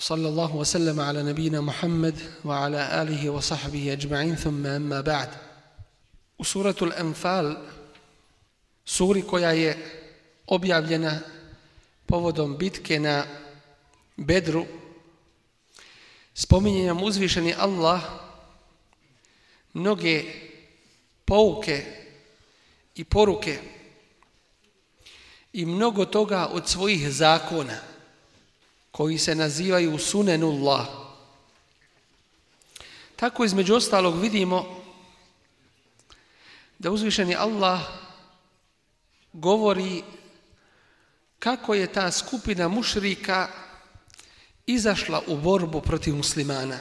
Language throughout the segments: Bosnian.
صلى الله وسلم على نبينا محمد وعلى آله وصحبه أجمعين ثم أما بعد وسورة الأنفال suri koja je objavljena povodom bitke na Bedru, spominje nam uzvišeni Allah mnoge pouke i poruke i mnogo toga od svojih zakona koji se nazivaju sunenullah. Tako između ostalog vidimo da uzvišeni Allah govori kako je ta skupina mušrika izašla u borbu protiv muslimana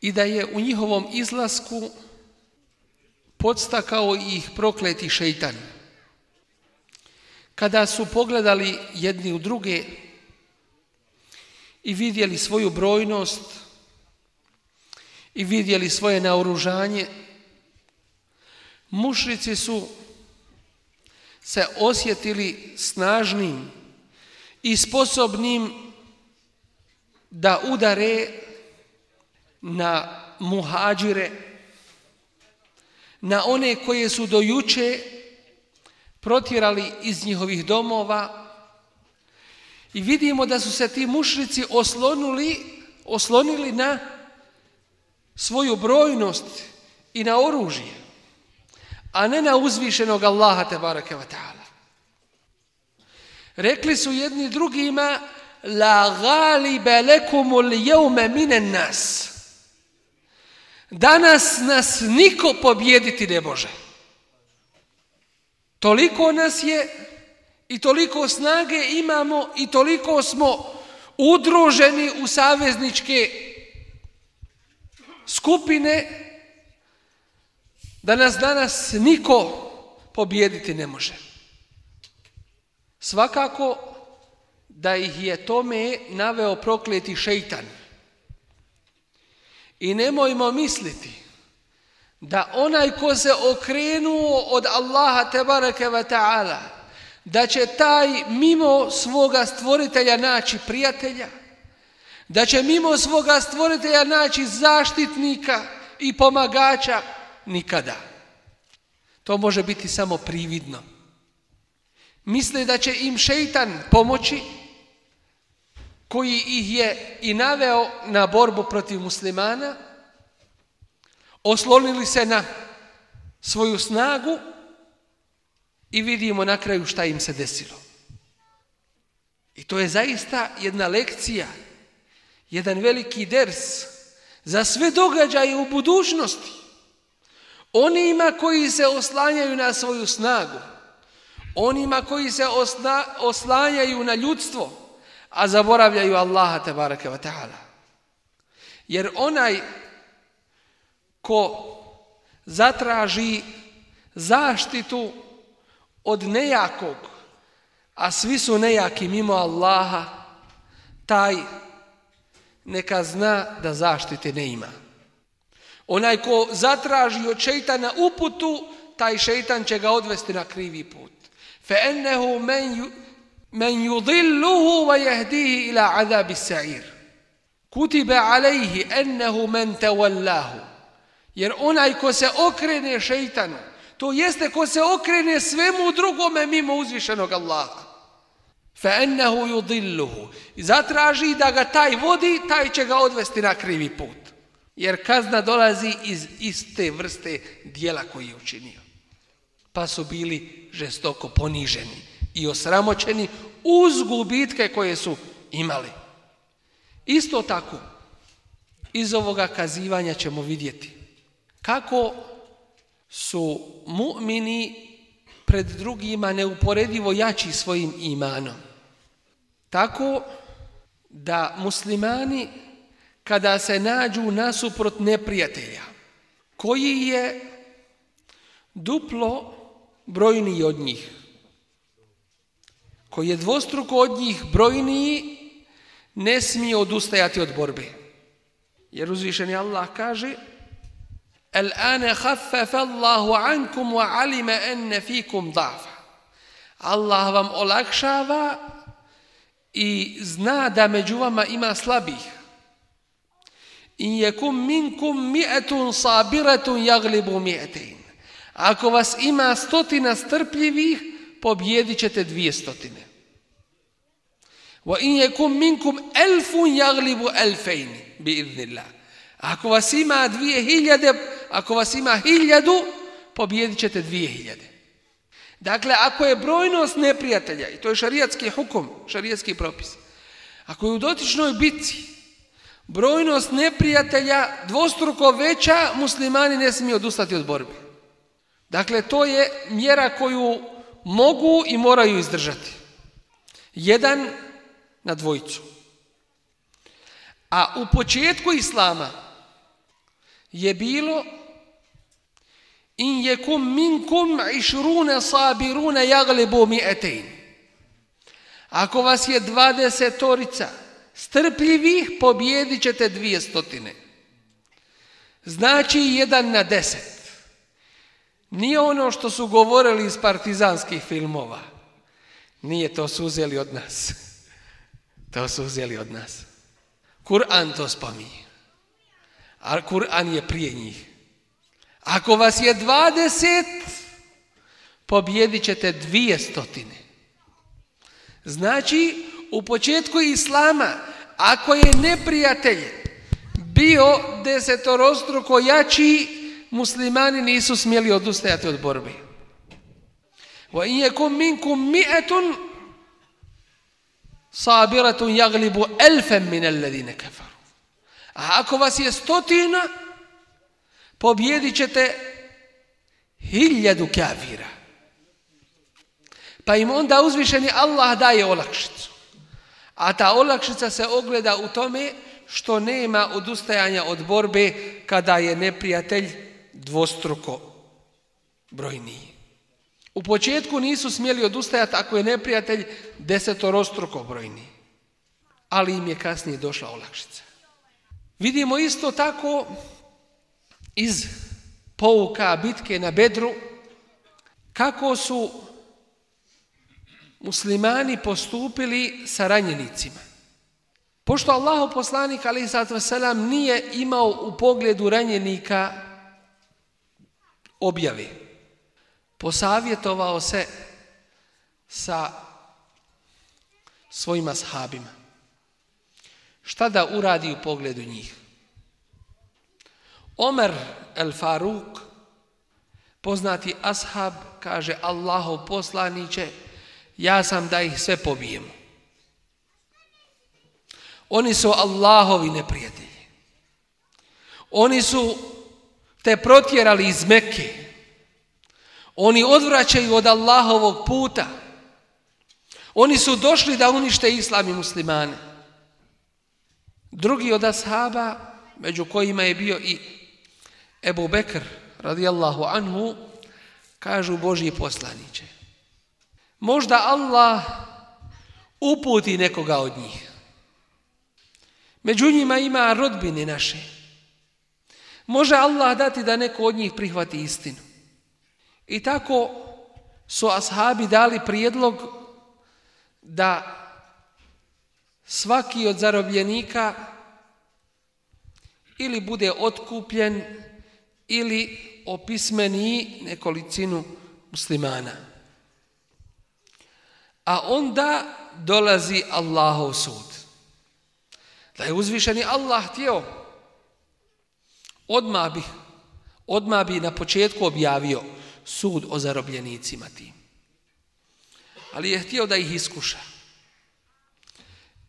i da je u njihovom izlasku podstakao ih prokleti šeitan. Kada su pogledali jedni u druge i vidjeli svoju brojnost i vidjeli svoje naoružanje, mušrici su se osjetili snažnim i sposobnim da udare na muhađire, na one koje su dojuče protjerali iz njihovih domova i vidimo da su se ti mušrici oslonuli, oslonili na svoju brojnost i na oružje, a ne na uzvišenog Allaha te barake wa ta'ala. Rekli su jedni drugima la galibe lekumul jeume minen nas. Danas nas niko pobjediti ne može. Toliko nas je i toliko snage imamo i toliko smo udruženi u savezničke skupine da nas danas niko pobjediti ne može. Svakako da ih je tome naveo prokleti šeitan. I nemojmo misliti da onaj ko se okrenuo od Allaha tebareke ve ta'ala, da će taj mimo svoga stvoritelja naći prijatelja, da će mimo svoga stvoritelja naći zaštitnika i pomagača, nikada. To može biti samo prividno. Misle da će im šeitan pomoći, koji ih je i naveo na borbu protiv muslimana, oslonili se na svoju snagu i vidimo na kraju šta im se desilo. I to je zaista jedna lekcija, jedan veliki ders za sve događaje u budućnosti. Onima koji se oslanjaju na svoju snagu, onima koji se osna, oslanjaju na ljudstvo, a zaboravljaju Allaha tebareke wa ta'ala. Jer onaj ko zatraži zaštitu od nejakog, a svi su nejaki mimo Allaha, taj neka zna da zaštite ne ima. Onaj ko zatraži od šeitana uputu, taj šeitan će ga odvesti na krivi put. Fe ennehu men men yudilluhu wa yahdihi ila azabi sa'ir. Kutiba alayhi annahu men tawallahu. Jer onaj ko se okrene šejtanu, to jeste ko se okrene svemu drugome mimo uzvišenog Allaha. فَأَنَّهُ يُضِلُّهُ I Zatraži da ga taj vodi, taj će ga odvesti na krivi put. Jer kazna dolazi iz iste vrste dijela koji je učinio. Pa su bili žestoko poniženi i osramoćeni uz gubitke koje su imali. Isto tako, iz ovoga kazivanja ćemo vidjeti kako su mu'mini pred drugima neuporedivo jači svojim imanom. Tako da muslimani kada se nađu nasuprot neprijatelja, koji je duplo brojniji od njih, koji je dvostruko od njih brojniji, ne smije odustajati od borbe. Jer uzvišeni Allah kaže Al-ane khaffaf Allahu ankum wa alima enne fikum dafa. Allah vam olakšava i zna da među vama ima slabih. In jekum minkum mi'etun sabiratun jaglibu mi'etein. Ako vas ima stotina strpljivih, pobjedit ćete dvije stotine. Wa in jekum minkum elfun jaglibu elfejni, bi idnillah. Ako vas ima dvije hiljade, ako vas ima hiljadu, pobjedit ćete dvije hiljade. Dakle, ako je brojnost neprijatelja, i to je šarijatski hukum, šarijatski propis, ako je u dotičnoj bitci brojnost neprijatelja dvostruko veća, muslimani ne smiju odustati od borbe. Dakle, to je mjera koju mogu i moraju izdržati. Jedan na dvojicu. A u početku islama je bilo in jekum minkum išrune sabirune jaglibu mi. Ako vas je dvadesetorica strpljivih, pobjedit ćete dvije stotine. Znači jedan na deset. Nije ono što su govorili iz partizanskih filmova. Nije to su uzeli od nas. To su uzeli od nas. Kur'an to spominje. A Kur'an je prije njih. Ako vas je dvadeset, pobjedit ćete dvije stotine. Znači, u početku Islama, ako je neprijatelj bio desetorostruko jači, muslimani nisu smjeli odustajati od borbe. Wa in yakum minkum mi'atun sabiratun yaghlibu alfan min alladhina kafaru. A ako vas je stotina, pobjedit ćete hiljadu kafira. Pa im onda uzvišeni Allah daje olakšicu. A ta olakšica se ogleda u tome što nema odustajanja od borbe kada je neprijatelj dvostruko brojniji. U početku nisu smjeli odustajati ako je neprijatelj desetorostruko brojniji. Ali im je kasnije došla olakšica. Vidimo isto tako iz pouka bitke na Bedru kako su muslimani postupili sa ranjenicima. Pošto Allahu poslanik ali selam nije imao u pogledu ranjenika objave. Posavjetovao se sa svojima sahabima. Šta da uradi u pogledu njih? Omer el Faruk, poznati ashab, kaže Allahov poslaniće, ja sam da ih sve pobijem. Oni su Allahovi neprijatelji. Oni su te protjerali iz Mekke. Oni odvraćaju od Allahovog puta. Oni su došli da unište islam i muslimane. Drugi od ashaba, među kojima je bio i Ebu Bekr, radijallahu anhu, kažu Božji poslaniće. Možda Allah uputi nekoga od njih. Među njima ima rodbine naše. Može Allah dati da neko od njih prihvati istinu. I tako su ashabi dali prijedlog da svaki od zarobljenika ili bude otkupljen ili opismeni nekolicinu muslimana. A onda dolazi Allahov sud. Da je uzvišeni Allah htio, odmah bi, odmah bi na početku objavio sud o zarobljenicima tim. Ali je htio da ih iskuša.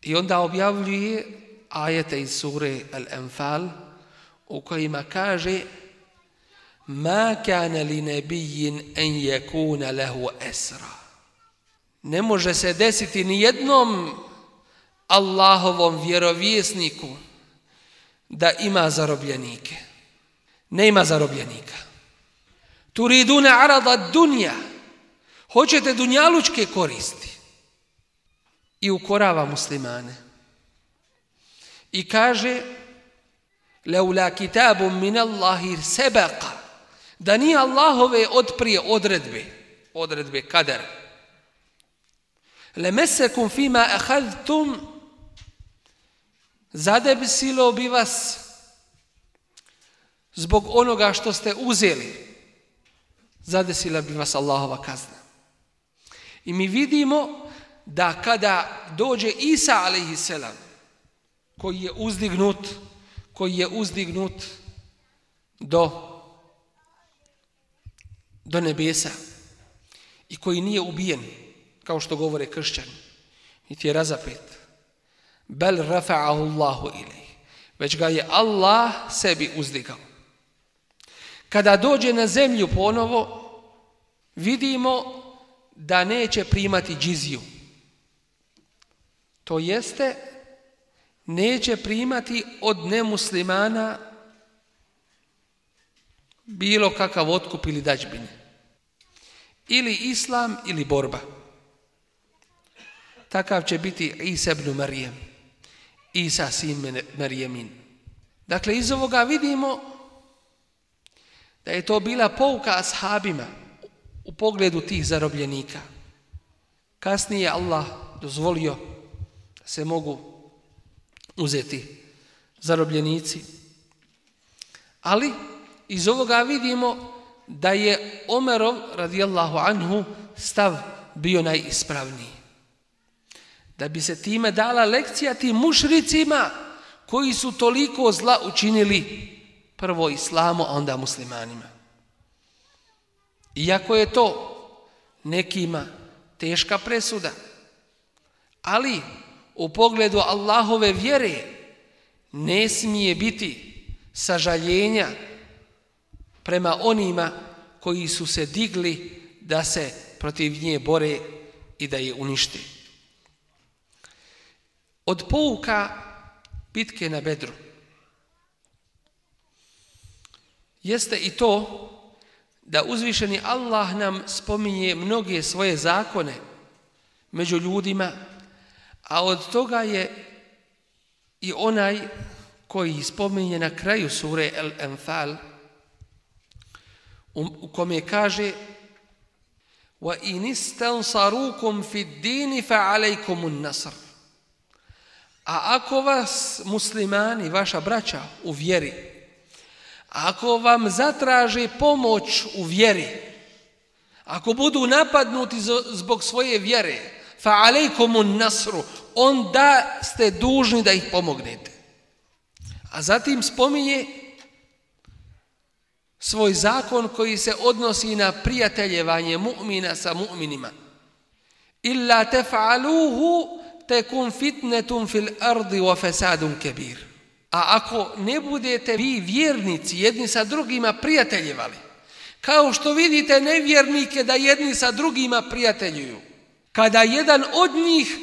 I onda objavljuje ajete iz sure Al-Anfal u kojima kaže Ma kana li nebijin en jekuna lehu esra. Ne može se desiti ni jednom Allahovom vjerovjesniku da ima zarobljenike. Ne ima zarobljenika. Turiduna arada dunja. Hoćete dunjalučke koristi. I ukorava muslimane. I kaže Leula kitabum min Allahi sebeqa da nije Allahove odprije odredbe, odredbe kader, Lemesekum fima ahadtum zadebsilo bi vas zbog onoga što ste uzeli. Zadesila bi vas Allahova kazna. I mi vidimo da kada dođe Isa a.s. koji je uzdignut, koji je uzdignut do, do nebesa i koji nije ubijen, kao što govore kršćani, niti je razapet. Bel rafa'ahu Allahu ilih. Već ga je Allah sebi uzdigao. Kada dođe na zemlju ponovo, vidimo da neće primati džiziju. To jeste, neće primati od nemuslimana bilo kakav otkup ili dađbine. Ili islam ili borba. Takav će biti Isa ibn Marijem. Isa sin Marijemin. Dakle, iz ovoga vidimo da je to bila pouka ashabima u pogledu tih zarobljenika. Kasnije Allah dozvolio da se mogu uzeti zarobljenici. Ali iz ovoga vidimo da je Omerov radijallahu anhu stav bio najispravniji. Da bi se time dala lekcija tim mušricima koji su toliko zla učinili prvo islamu, a onda muslimanima. Iako je to nekima teška presuda, ali u pogledu Allahove vjere ne smije biti sažaljenja prema onima koji su se digli da se protiv nje bore i da je unište. Od pouka bitke na Bedru jeste i to da uzvišeni Allah nam spominje mnoge svoje zakone među ljudima, a od toga je i onaj koji spominje na kraju sure El-Enfal, u kome kaže wa in istansarukum fi ad-din fa alaykum an-nasr a ako vas muslimani vaša braća u vjeri ako vam zatraže pomoć u vjeri ako budu napadnuti zbog svoje vjere fa alaykum an-nasr onda ste dužni da ih pomognete. A zatim spominje svoj zakon koji se odnosi na prijateljevanje mu'mina sa mu'minima. Illa tef'aluhu tekun fitnetun fil ardi wa fesadun kebir. A ako ne budete vi vjernici jedni sa drugima prijateljevali, kao što vidite nevjernike da jedni sa drugima prijateljuju, kada jedan od njih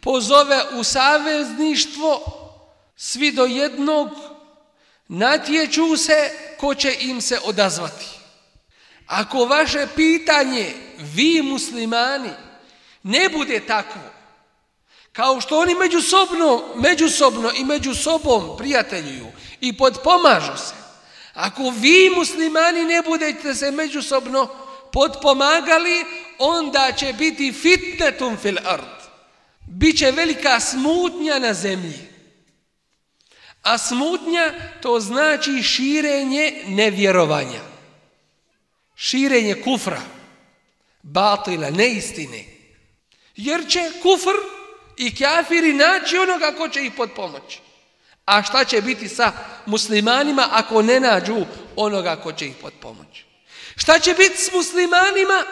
pozove u savezništvo, svi do jednog natječu se ko će im se odazvati. Ako vaše pitanje, vi muslimani, ne bude takvo, kao što oni međusobno, međusobno i među sobom prijateljuju i podpomažu se, ako vi muslimani ne budete se međusobno podpomagali, onda će biti fitnetum fil ard. Biće velika smutnja na zemlji. A smutnja to znači širenje nevjerovanja. Širenje kufra, batila, neistine. Jer će kufr i kafiri naći onoga ko će ih podpomoći. A šta će biti sa muslimanima ako ne nađu onoga ko će ih podpomoći? Šta će biti s muslimanima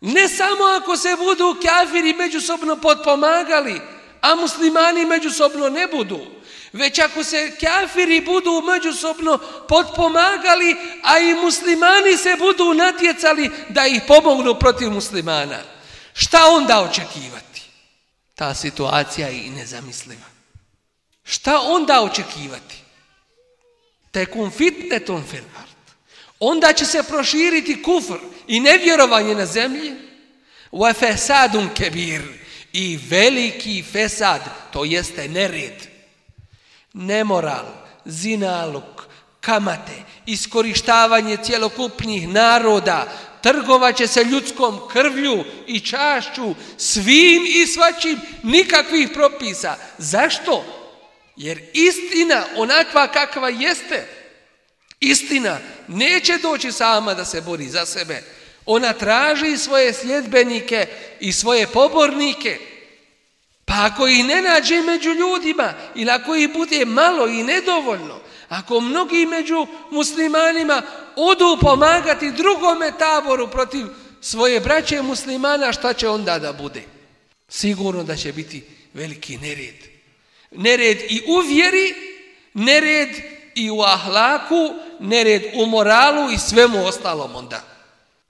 ne samo ako se budu kafiri međusobno podpomagali, a muslimani međusobno ne budu, već ako se kafiri budu međusobno potpomagali, a i muslimani se budu natjecali da ih pomognu protiv muslimana. Šta onda očekivati? Ta situacija je i nezamisliva. Šta onda očekivati? Tekun fitneton fil ard. Onda će se proširiti kufr i nevjerovanje na zemlji. Wa fesadun kebir. I veliki fesad, to jeste nered nemoral, zinaluk, kamate, iskorištavanje cjelokupnih naroda, trgovaće se ljudskom krvlju i čašću, svim i svačim, nikakvih propisa. Zašto? Jer istina onakva kakva jeste, istina neće doći sama da se bori za sebe. Ona traži svoje sljedbenike i svoje pobornike. Pa ako ih ne nađe među ljudima ili ako ih bude malo i nedovoljno, ako mnogi među muslimanima odu pomagati drugome taboru protiv svoje braće muslimana, šta će onda da bude? Sigurno da će biti veliki nered. Nered i u vjeri, nered i u ahlaku, nered u moralu i svemu ostalom onda.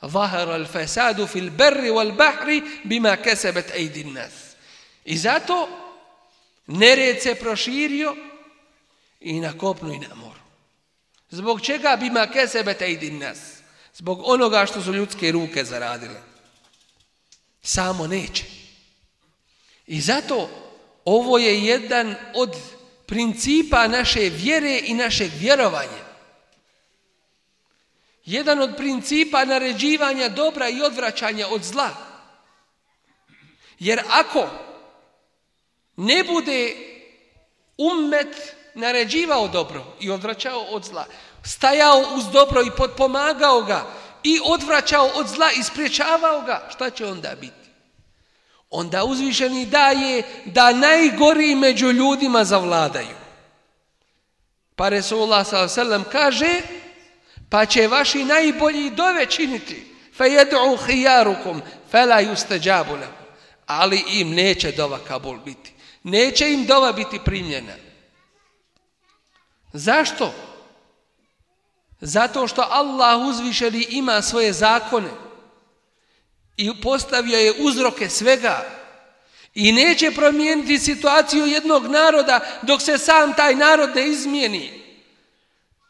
Vahar al fasadu fil berri wal bahri bima kesebet ejdin nas. I zato nered se proširio i na kopnu i na moru. Zbog čega bi bima kesebet ejdin nas? Zbog onoga što su ljudske ruke zaradile. Samo neće. I zato ovo je jedan od principa naše vjere i našeg vjerovanja. Jedan od principa naređivanja dobra i odvraćanja od zla. Jer ako ne bude ummet naređivao dobro i odvraćao od zla, stajao uz dobro i potpomagao ga i odvraćao od zla i spriječavao ga, šta će onda biti? Onda uzvišeni daje da najgori među ljudima zavladaju. Pa Resulullah s.a.v. kaže, pa će vaši najbolji dove činiti, fe jedu hijarukum, fe la juste. Ali im neće dova Kabul biti. Neće im dova biti primljena. Zašto? Zato što Allah uzvišeni ima svoje zakone i postavio je uzroke svega i neće promijeniti situaciju jednog naroda dok se sam taj narod ne izmijeni.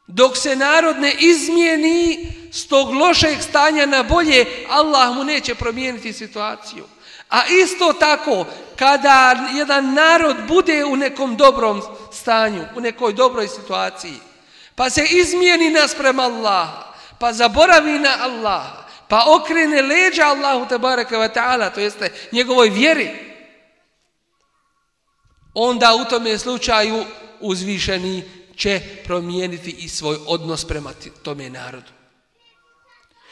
Dok se narod ne izmijeni s tog lošeg stanja na bolje, Allah mu neće promijeniti situaciju. A isto tako, kada jedan narod bude u nekom dobrom stanju, u nekoj dobroj situaciji, pa se izmijeni nas prema Allaha, pa zaboravi na Allaha, pa okrene leđa Allahu tabaraka wa ta'ala, to jeste njegovoj vjeri, onda u tome slučaju uzvišeni će promijeniti i svoj odnos prema tome narodu.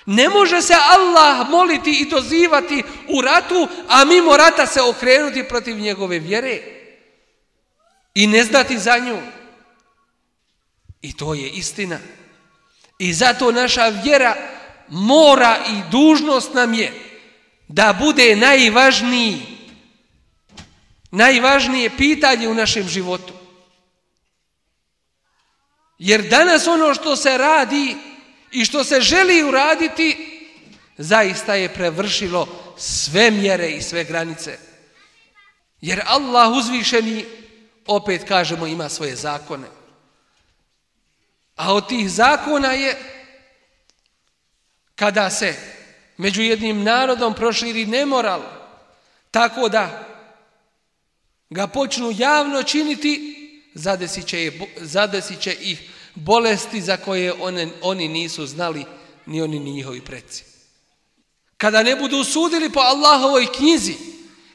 Ne može se Allah moliti i dozivati u ratu, a mimo rata se okrenuti protiv njegove vjere i ne znati za nju. I to je istina. I zato naša vjera mora i dužnost nam je da bude najvažniji, najvažnije pitanje u našem životu. Jer danas ono što se radi i što se želi uraditi, zaista je prevršilo sve mjere i sve granice. Jer Allah uzvišeni, opet kažemo, ima svoje zakone. A od tih zakona je kada se među jednim narodom proširi nemoral, tako da ga počnu javno činiti, zadesit će, je, zadesit će ih bolesti za koje one, oni nisu znali ni oni ni njihovi preci. Kada ne budu sudili po Allahovoj knjizi,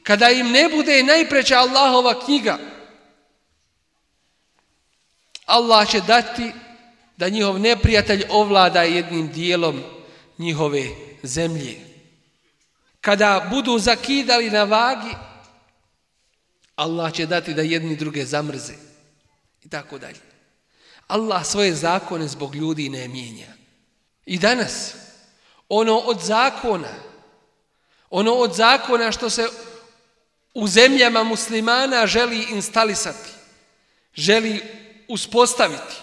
kada im ne bude najpreća Allahova knjiga, Allah će dati da njihov neprijatelj ovlada jednim dijelom njihove zemlje. Kada budu zakidali na vagi, Allah će dati da jedni druge zamrze. I tako dalje. Allah svoje zakone zbog ljudi ne mijenja. I danas, ono od zakona, ono od zakona što se u zemljama muslimana želi instalisati, želi uspostaviti,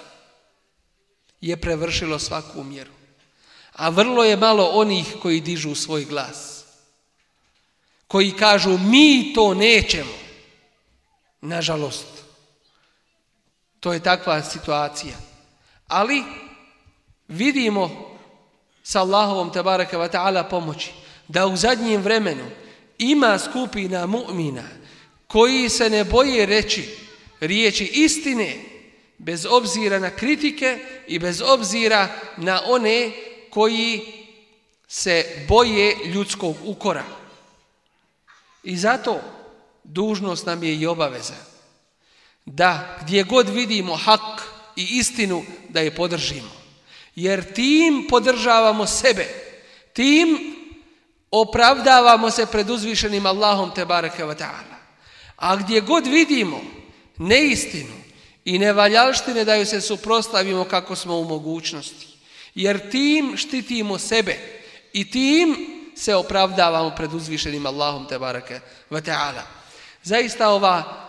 je prevršilo svaku mjeru. A vrlo je malo onih koji dižu svoj glas. Koji kažu mi to nećemo. Nažalost, To je takva situacija. Ali vidimo sa Allahovom tabaraka wa ta'ala pomoći da u zadnjem vremenu ima skupina mu'mina koji se ne boje reći riječi istine bez obzira na kritike i bez obzira na one koji se boje ljudskog ukora. I zato dužnost nam je i obaveza da gdje god vidimo hak i istinu da je podržimo. Jer tim podržavamo sebe. Tim opravdavamo se pred uzvišenim Allahom te bareke wa ta'ala. A gdje god vidimo neistinu i nevaljalštine da ju se suprostavimo kako smo u mogućnosti. Jer tim štitimo sebe i tim se opravdavamo pred uzvišenim Allahom te bareke wa ta'ala. Zaista ova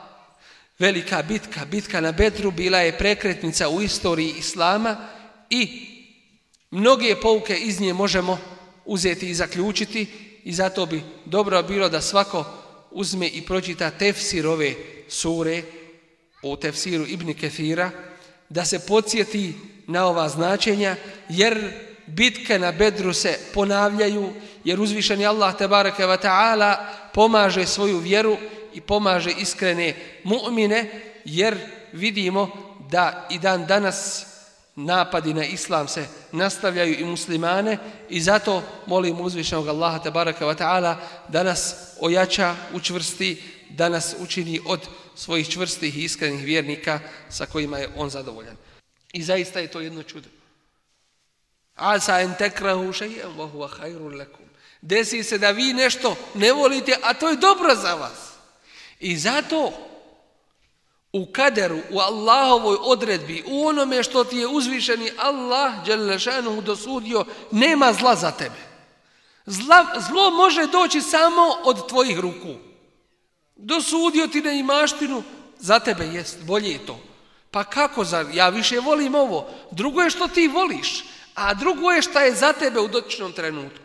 velika bitka, bitka na Bedru, bila je prekretnica u istoriji Islama i mnoge pouke iz nje možemo uzeti i zaključiti i zato bi dobro bilo da svako uzme i pročita tefsir ove sure u tefsiru Ibni Kefira, da se podsjeti na ova značenja, jer bitke na Bedru se ponavljaju, jer uzvišeni Allah tebareke wa ta'ala pomaže svoju vjeru i pomaže iskrene mu'mine, jer vidimo da i dan danas napadi na islam se nastavljaju i muslimane i zato molim uzvišenog Allaha tabaraka wa ta'ala da nas ojača, učvrsti, da nas učini od svojih čvrstih i iskrenih vjernika sa kojima je on zadovoljan. I zaista je to jedno čudo. Asa en tekrahu šejem, vohu wa lekum. Desi se da vi nešto ne volite, a to je dobro za vas. I zato u kaderu, u Allahovoj odredbi, u onome što ti je uzvišeni Allah Đelešanu dosudio, nema zla za tebe. Zla, zlo može doći samo od tvojih ruku. Dosudio ti na imaštinu, za tebe jest, bolje je to. Pa kako za, ja više volim ovo. Drugo je što ti voliš, a drugo je šta je za tebe u dotičnom trenutku.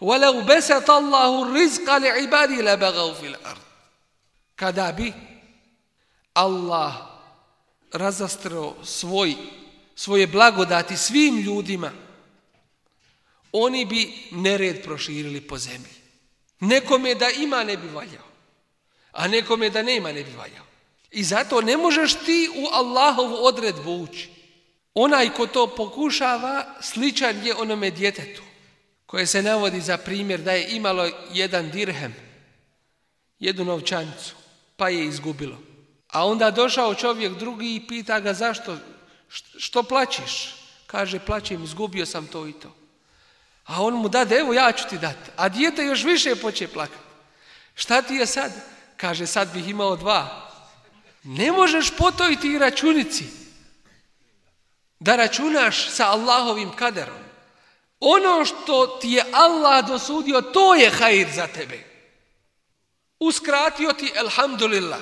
وَلَوْ بَسَتَ اللَّهُ الرِّزْقَ لِعِبَادِ لَبَغَوْ فِي الْأَرْضِ kada bi Allah razastrao svoj, svoje blagodati svim ljudima, oni bi nered proširili po zemlji. Nekome da ima ne bi valjao, a nekome da nema ne bi valjao. I zato ne možeš ti u Allahovu odredbu ući. Onaj ko to pokušava, sličan je onome djetetu, koje se navodi za primjer da je imalo jedan dirhem, jednu novčanicu pa je izgubilo. A onda došao čovjek drugi i pita ga zašto, što plaćiš? Kaže, plaćem, izgubio sam to i to. A on mu dade, evo ja ću ti dati. A dijete još više poče plakati. Šta ti je sad? Kaže, sad bih imao dva. Ne možeš potojiti i računici. Da računaš sa Allahovim kaderom. Ono što ti je Allah dosudio, to je hajir za tebe uskratio ti elhamdulillah.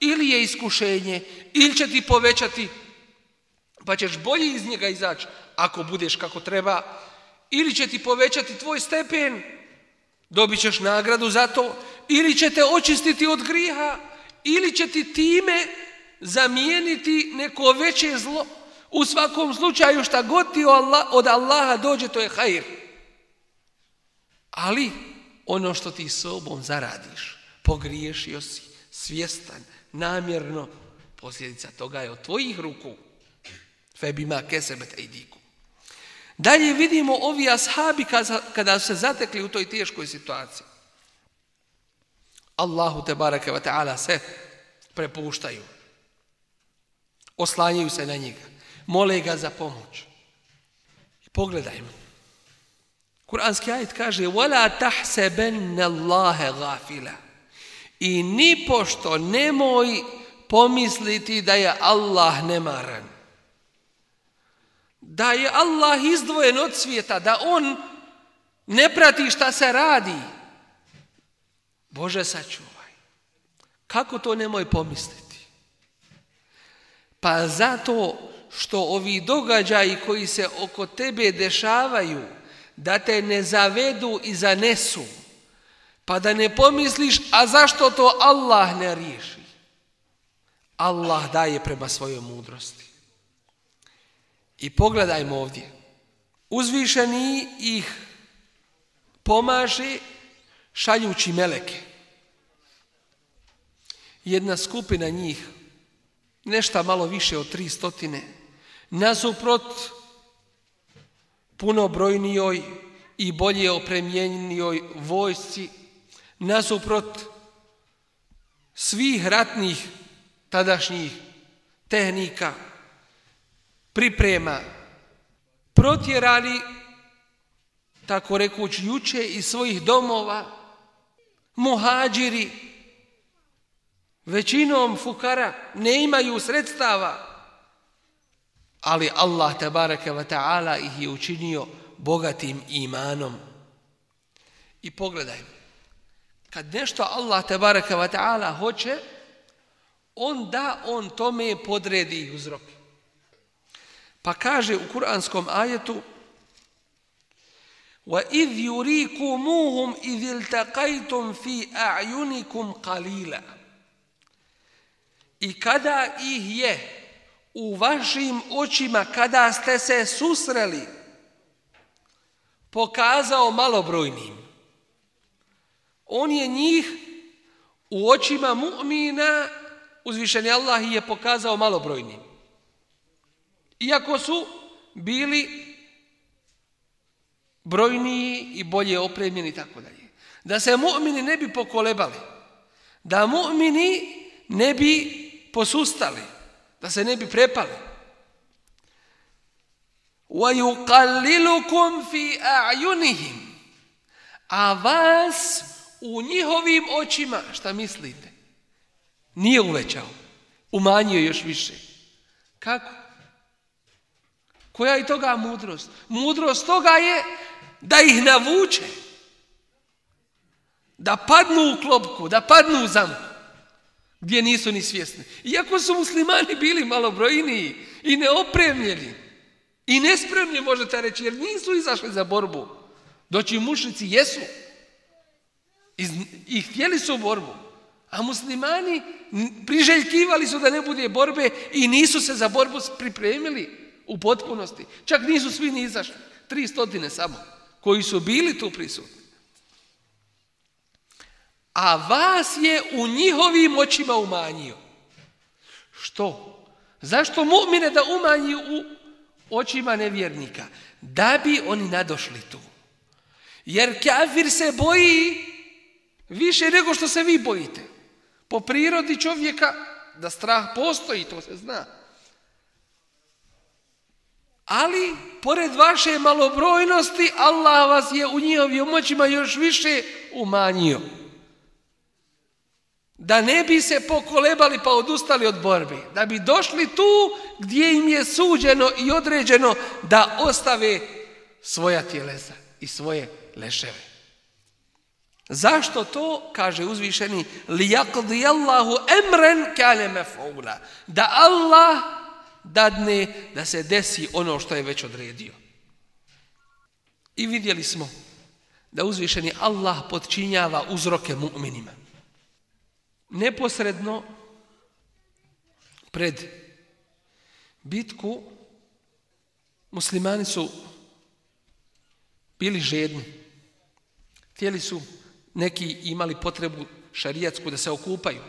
Ili je iskušenje ili će ti povećati pa ćeš bolje iz njega izaći ako budeš kako treba. Ili će ti povećati tvoj stepen dobit ćeš nagradu za to. Ili će te očistiti od griha ili će ti time zamijeniti neko veće zlo. U svakom slučaju šta god ti od Allaha dođe to je hajr. Ali ono što ti sobom zaradiš pogriješio si, svjestan, namjerno, posljedica toga je od tvojih ruku. Febima kesebet ejdiku. Dalje vidimo ovi ashabi kada se zatekli u toj teškoj situaciji. Allahu te barake wa ta'ala se prepuštaju. Oslanjaju se na njega. Mole ga za pomoć. I pogledajmo. Kur'anski ajet kaže وَلَا تَحْسَبَنَّ اللَّهَ غَافِلًا I ni pošto nemoj pomisliti da je Allah nemaran. Da je Allah izdvojen od svijeta, da on ne prati šta se radi. Bože sačuvaj. Kako to nemoj pomisliti? Pa zato što ovi događaji koji se oko tebe dešavaju, da te ne zavedu i zanesu, Pa da ne pomisliš, a zašto to Allah ne riješi? Allah daje prema svojoj mudrosti. I pogledajmo ovdje. Uzvišeni ih pomaže šaljući meleke. Jedna skupina njih, nešta malo više od tri stotine, nasuprot punobrojnijoj i bolje opremljenijoj vojsci nasuprot svih ratnih tadašnjih tehnika, priprema, protjerali, tako rekuć, juče iz svojih domova, muhađiri, većinom fukara ne imaju sredstava, ali Allah tabaraka wa ta'ala ih je učinio bogatim imanom. I pogledaj, kad nešto Allah tabaraka wa ta'ala hoće, on da on tome podredi uzrok. Pa kaže u kuranskom ajetu وَإِذْ يُرِيكُمُوهُمْ إِذِ الْتَقَيْتُمْ فِي أَعْيُنِكُمْ قَلِيلًا I kada ih je u vašim očima, kada ste se susreli, pokazao malobrojnim. On je njih u očima mu'mina uzvišeni Allah je pokazao malobrojnim. Iako su bili brojniji i bolje opremljeni i tako dalje. Da se mu'mini ne bi pokolebali. Da mu'mini ne bi posustali. Da se ne bi prepali. وَيُقَلِّلُكُمْ فِي أَعْيُنِهِمْ A vas u njihovim očima, šta mislite? Nije uvećao. Umanjio još više. Kako? Koja je toga mudrost? Mudrost toga je da ih navuče. Da padnu u klopku, da padnu u zamku. Gdje nisu ni svjesni. Iako su muslimani bili malobrojniji i neopremljeni. I nespremni možete reći, jer nisu izašli za borbu. Doći mušnici jesu. I htjeli su borbu. A muslimani priželjkivali su da ne bude borbe i nisu se za borbu pripremili u potpunosti. Čak nisu svi ni izašli. Tri stotine samo koji su bili tu prisutni. A vas je u njihovim očima umanjio. Što? Zašto mu'mine da umanji u očima nevjernika? Da bi oni nadošli tu. Jer kafir se boji više nego što se vi bojite. Po prirodi čovjeka da strah postoji, to se zna. Ali, pored vaše malobrojnosti, Allah vas je u njihovim moćima još više umanjio. Da ne bi se pokolebali pa odustali od borbe. Da bi došli tu gdje im je suđeno i određeno da ostave svoja tjelesa i svoje leševe. Zašto to, kaže uzvišeni, li yakdi Allahu emren kale mef'ula. Da Allah dadne da se desi ono što je već odredio. I vidjeli smo da uzvišeni Allah podčinjava uzroke mu'minima. Neposredno pred bitku muslimani su bili žedni. Htjeli su neki imali potrebu šarijatsku da se okupaju.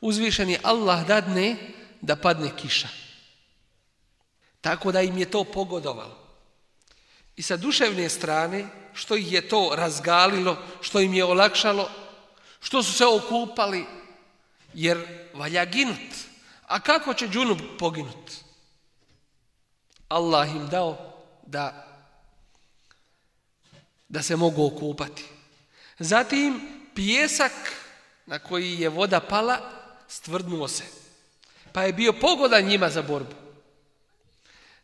Uzvišeni Allah dadne da padne kiša. Tako da im je to pogodovalo. I sa duševne strane, što ih je to razgalilo, što im je olakšalo, što su se okupali, jer valja ginut. A kako će džunub poginut? Allah im dao da, da se mogu okupati. Zatim pijesak na koji je voda pala stvrdnuo se. Pa je bio pogodan njima za borbu.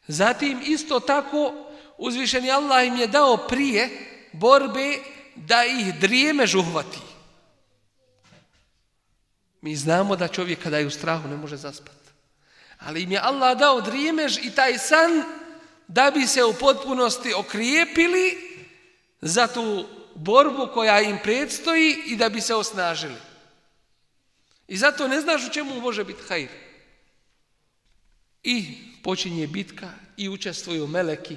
Zatim isto tako uzvišeni Allah im je dao prije borbe da ih drijemež uhvati. Mi znamo da čovjek kada je u strahu ne može zaspati. Ali im je Allah dao drijemež i taj san da bi se u potpunosti okrijepili za tu borbu koja im predstoji i da bi se osnažili. I zato ne znaš u čemu može biti hajr. I počinje bitka i učestvuju meleki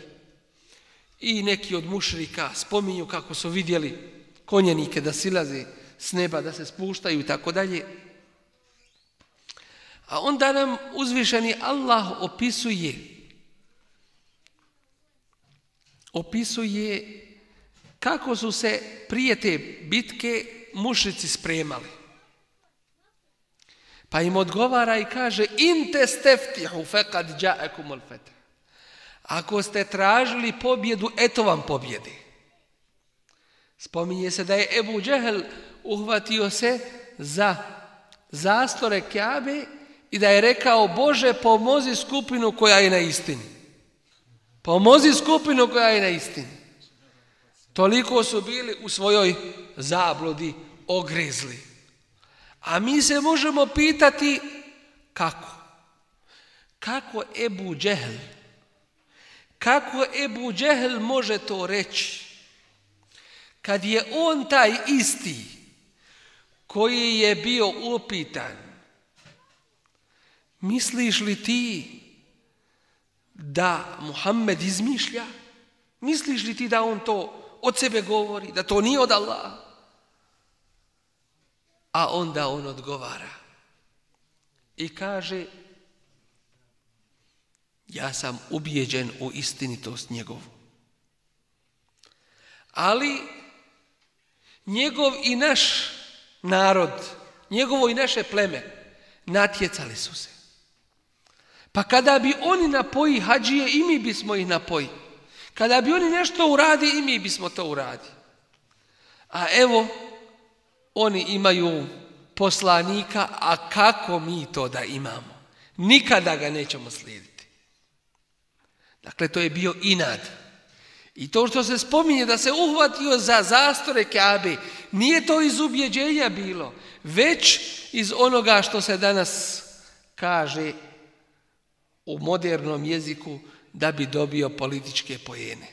i neki od mušrika spominju kako su vidjeli konjenike da silaze s neba, da se spuštaju i tako dalje. A onda nam uzvišeni Allah opisuje opisuje kako su se prije te bitke mušici spremali. Pa im odgovara i kaže in te steftihu fekad džaekum al fetah. Ako ste tražili pobjedu, eto vam pobjede. Spominje se da je Ebu Džehel uhvatio se za zastore Kjabe i da je rekao Bože pomozi skupinu koja je na istini. Pomozi skupinu koja je na istini. Toliko su bili u svojoj zabludi ogrezli. A mi se možemo pitati kako? Kako Ebu Džehl? Kako Ebu Džehl može to reći? Kad je on taj isti koji je bio upitan, misliš li ti da Muhammed izmišlja? Misliš li ti da on to od sebe govori, da to nije od Allaha? A onda on odgovara i kaže ja sam ubijeđen u istinitost njegovu. Ali njegov i naš narod, njegovo i naše pleme natjecali su se. Pa kada bi oni napoji hađije, i mi bismo ih napojili. Kada bi oni nešto uradi, i mi bismo to uradi. A evo, oni imaju poslanika, a kako mi to da imamo? Nikada ga nećemo slijediti. Dakle, to je bio inad. I to što se spominje da se uhvatio za zastore Kabe, nije to iz ubjeđenja bilo, već iz onoga što se danas kaže u modernom jeziku da bi dobio političke pojene.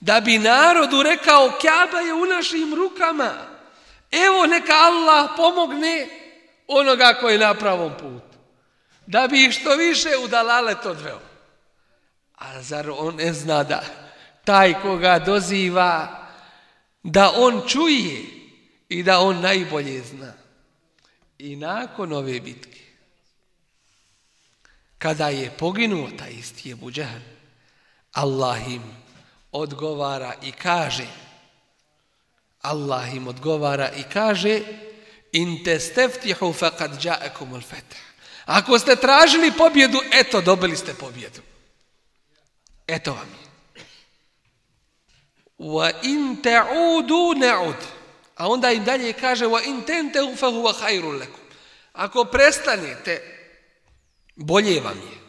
Da bi narodu rekao Kjaba je u našim rukama. Evo neka Allah pomogne onoga koji je na pravom putu. Da bi ih što više udalale to dveo. A zar on ne zna da taj koga doziva da on čuje i da on najbolje zna. I nakon ove bitke kada je poginuo taj isti Ebu Džehl, Allah im odgovara i kaže, Allah im odgovara i kaže, in te steftihu faqad ja'akum al-fath. Ako ste tražili pobjedu, eto, dobili ste pobjedu. Eto vam je. Wa in ta'udu na'ud. A onda im dalje kaže, wa in tantahu fa huwa khairul lakum. Ako prestanete bolje vam je.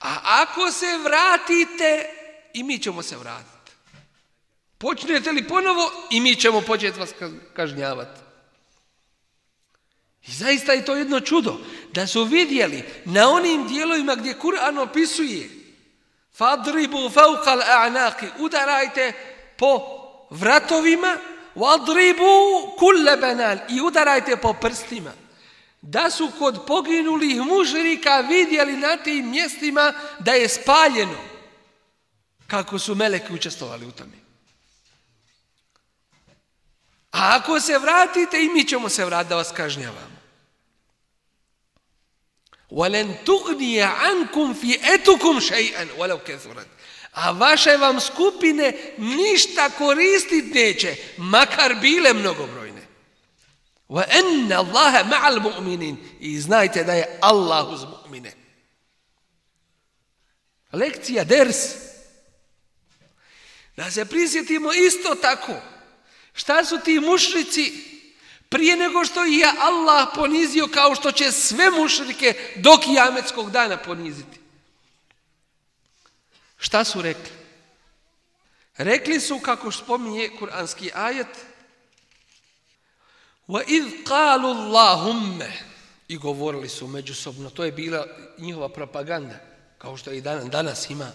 A ako se vratite, i mi ćemo se vratiti. Počnete li ponovo, i mi ćemo početi vas kažnjavati. I zaista je to jedno čudo, da su vidjeli na onim dijelovima gdje Kur'an opisuje fadribu faukal a'naki, udarajte po vratovima, wadribu kulle banal, i udarajte po prstima da su kod poginulih mužrika vidjeli na tim mjestima da je spaljeno kako su meleki učestovali u tome. A ako se vratite i mi ćemo se vratiti da vas kažnjavamo. وَلَنْ تُغْنِيَ عَنْكُمْ فِي اَتُكُمْ شَيْئًا وَلَوْ كَثُرَتْ A vaše vam skupine ništa koristit neće, makar bile mnogobrojne. Wa anna Allaha ma'al mu'minin. I znajte da je Allah uz mu'mine. Lekcija ders. Da se prisjetimo isto tako. Šta su ti mušrici prije nego što je Allah ponizio kao što će sve mušrike do kijametskog dana poniziti. Šta su rekli? Rekli su, kako spominje kuranski ajet, Wa id qalu i govorili su međusobno, to je bila njihova propaganda, kao što i danas, danas ima.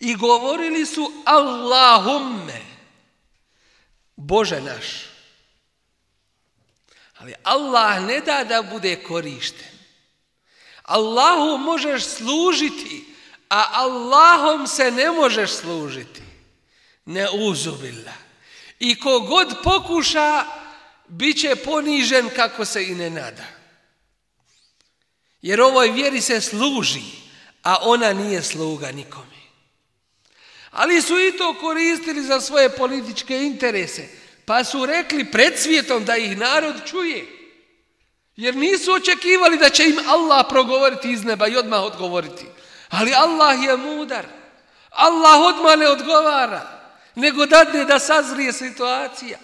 I govorili su Allahumme, Bože naš. Ali Allah ne da da bude korišten. Allahu možeš služiti, a Allahom se ne možeš služiti. Ne uzubila. I kogod pokuša, bit će ponižen kako se i ne nada. Jer ovoj vjeri se služi, a ona nije sluga nikome. Ali su i to koristili za svoje političke interese. Pa su rekli pred svijetom da ih narod čuje. Jer nisu očekivali da će im Allah progovoriti iz neba i odmah odgovoriti. Ali Allah je mudar. Allah odmah ne odgovara. Nego dadne da sazrije situacija.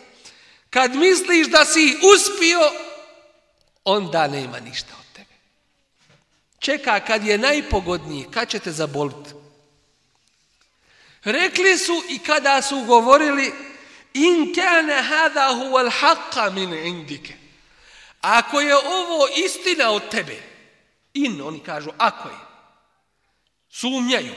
Kad misliš da si uspio, onda nema ništa od tebe. Čeka kad je najpogodniji, kad će te zaboliti. Rekli su i kada su govorili in kana hada huwa al-haqqa min indike. Ako je ovo istina od tebe, in, oni kažu, ako je, sumnjaju,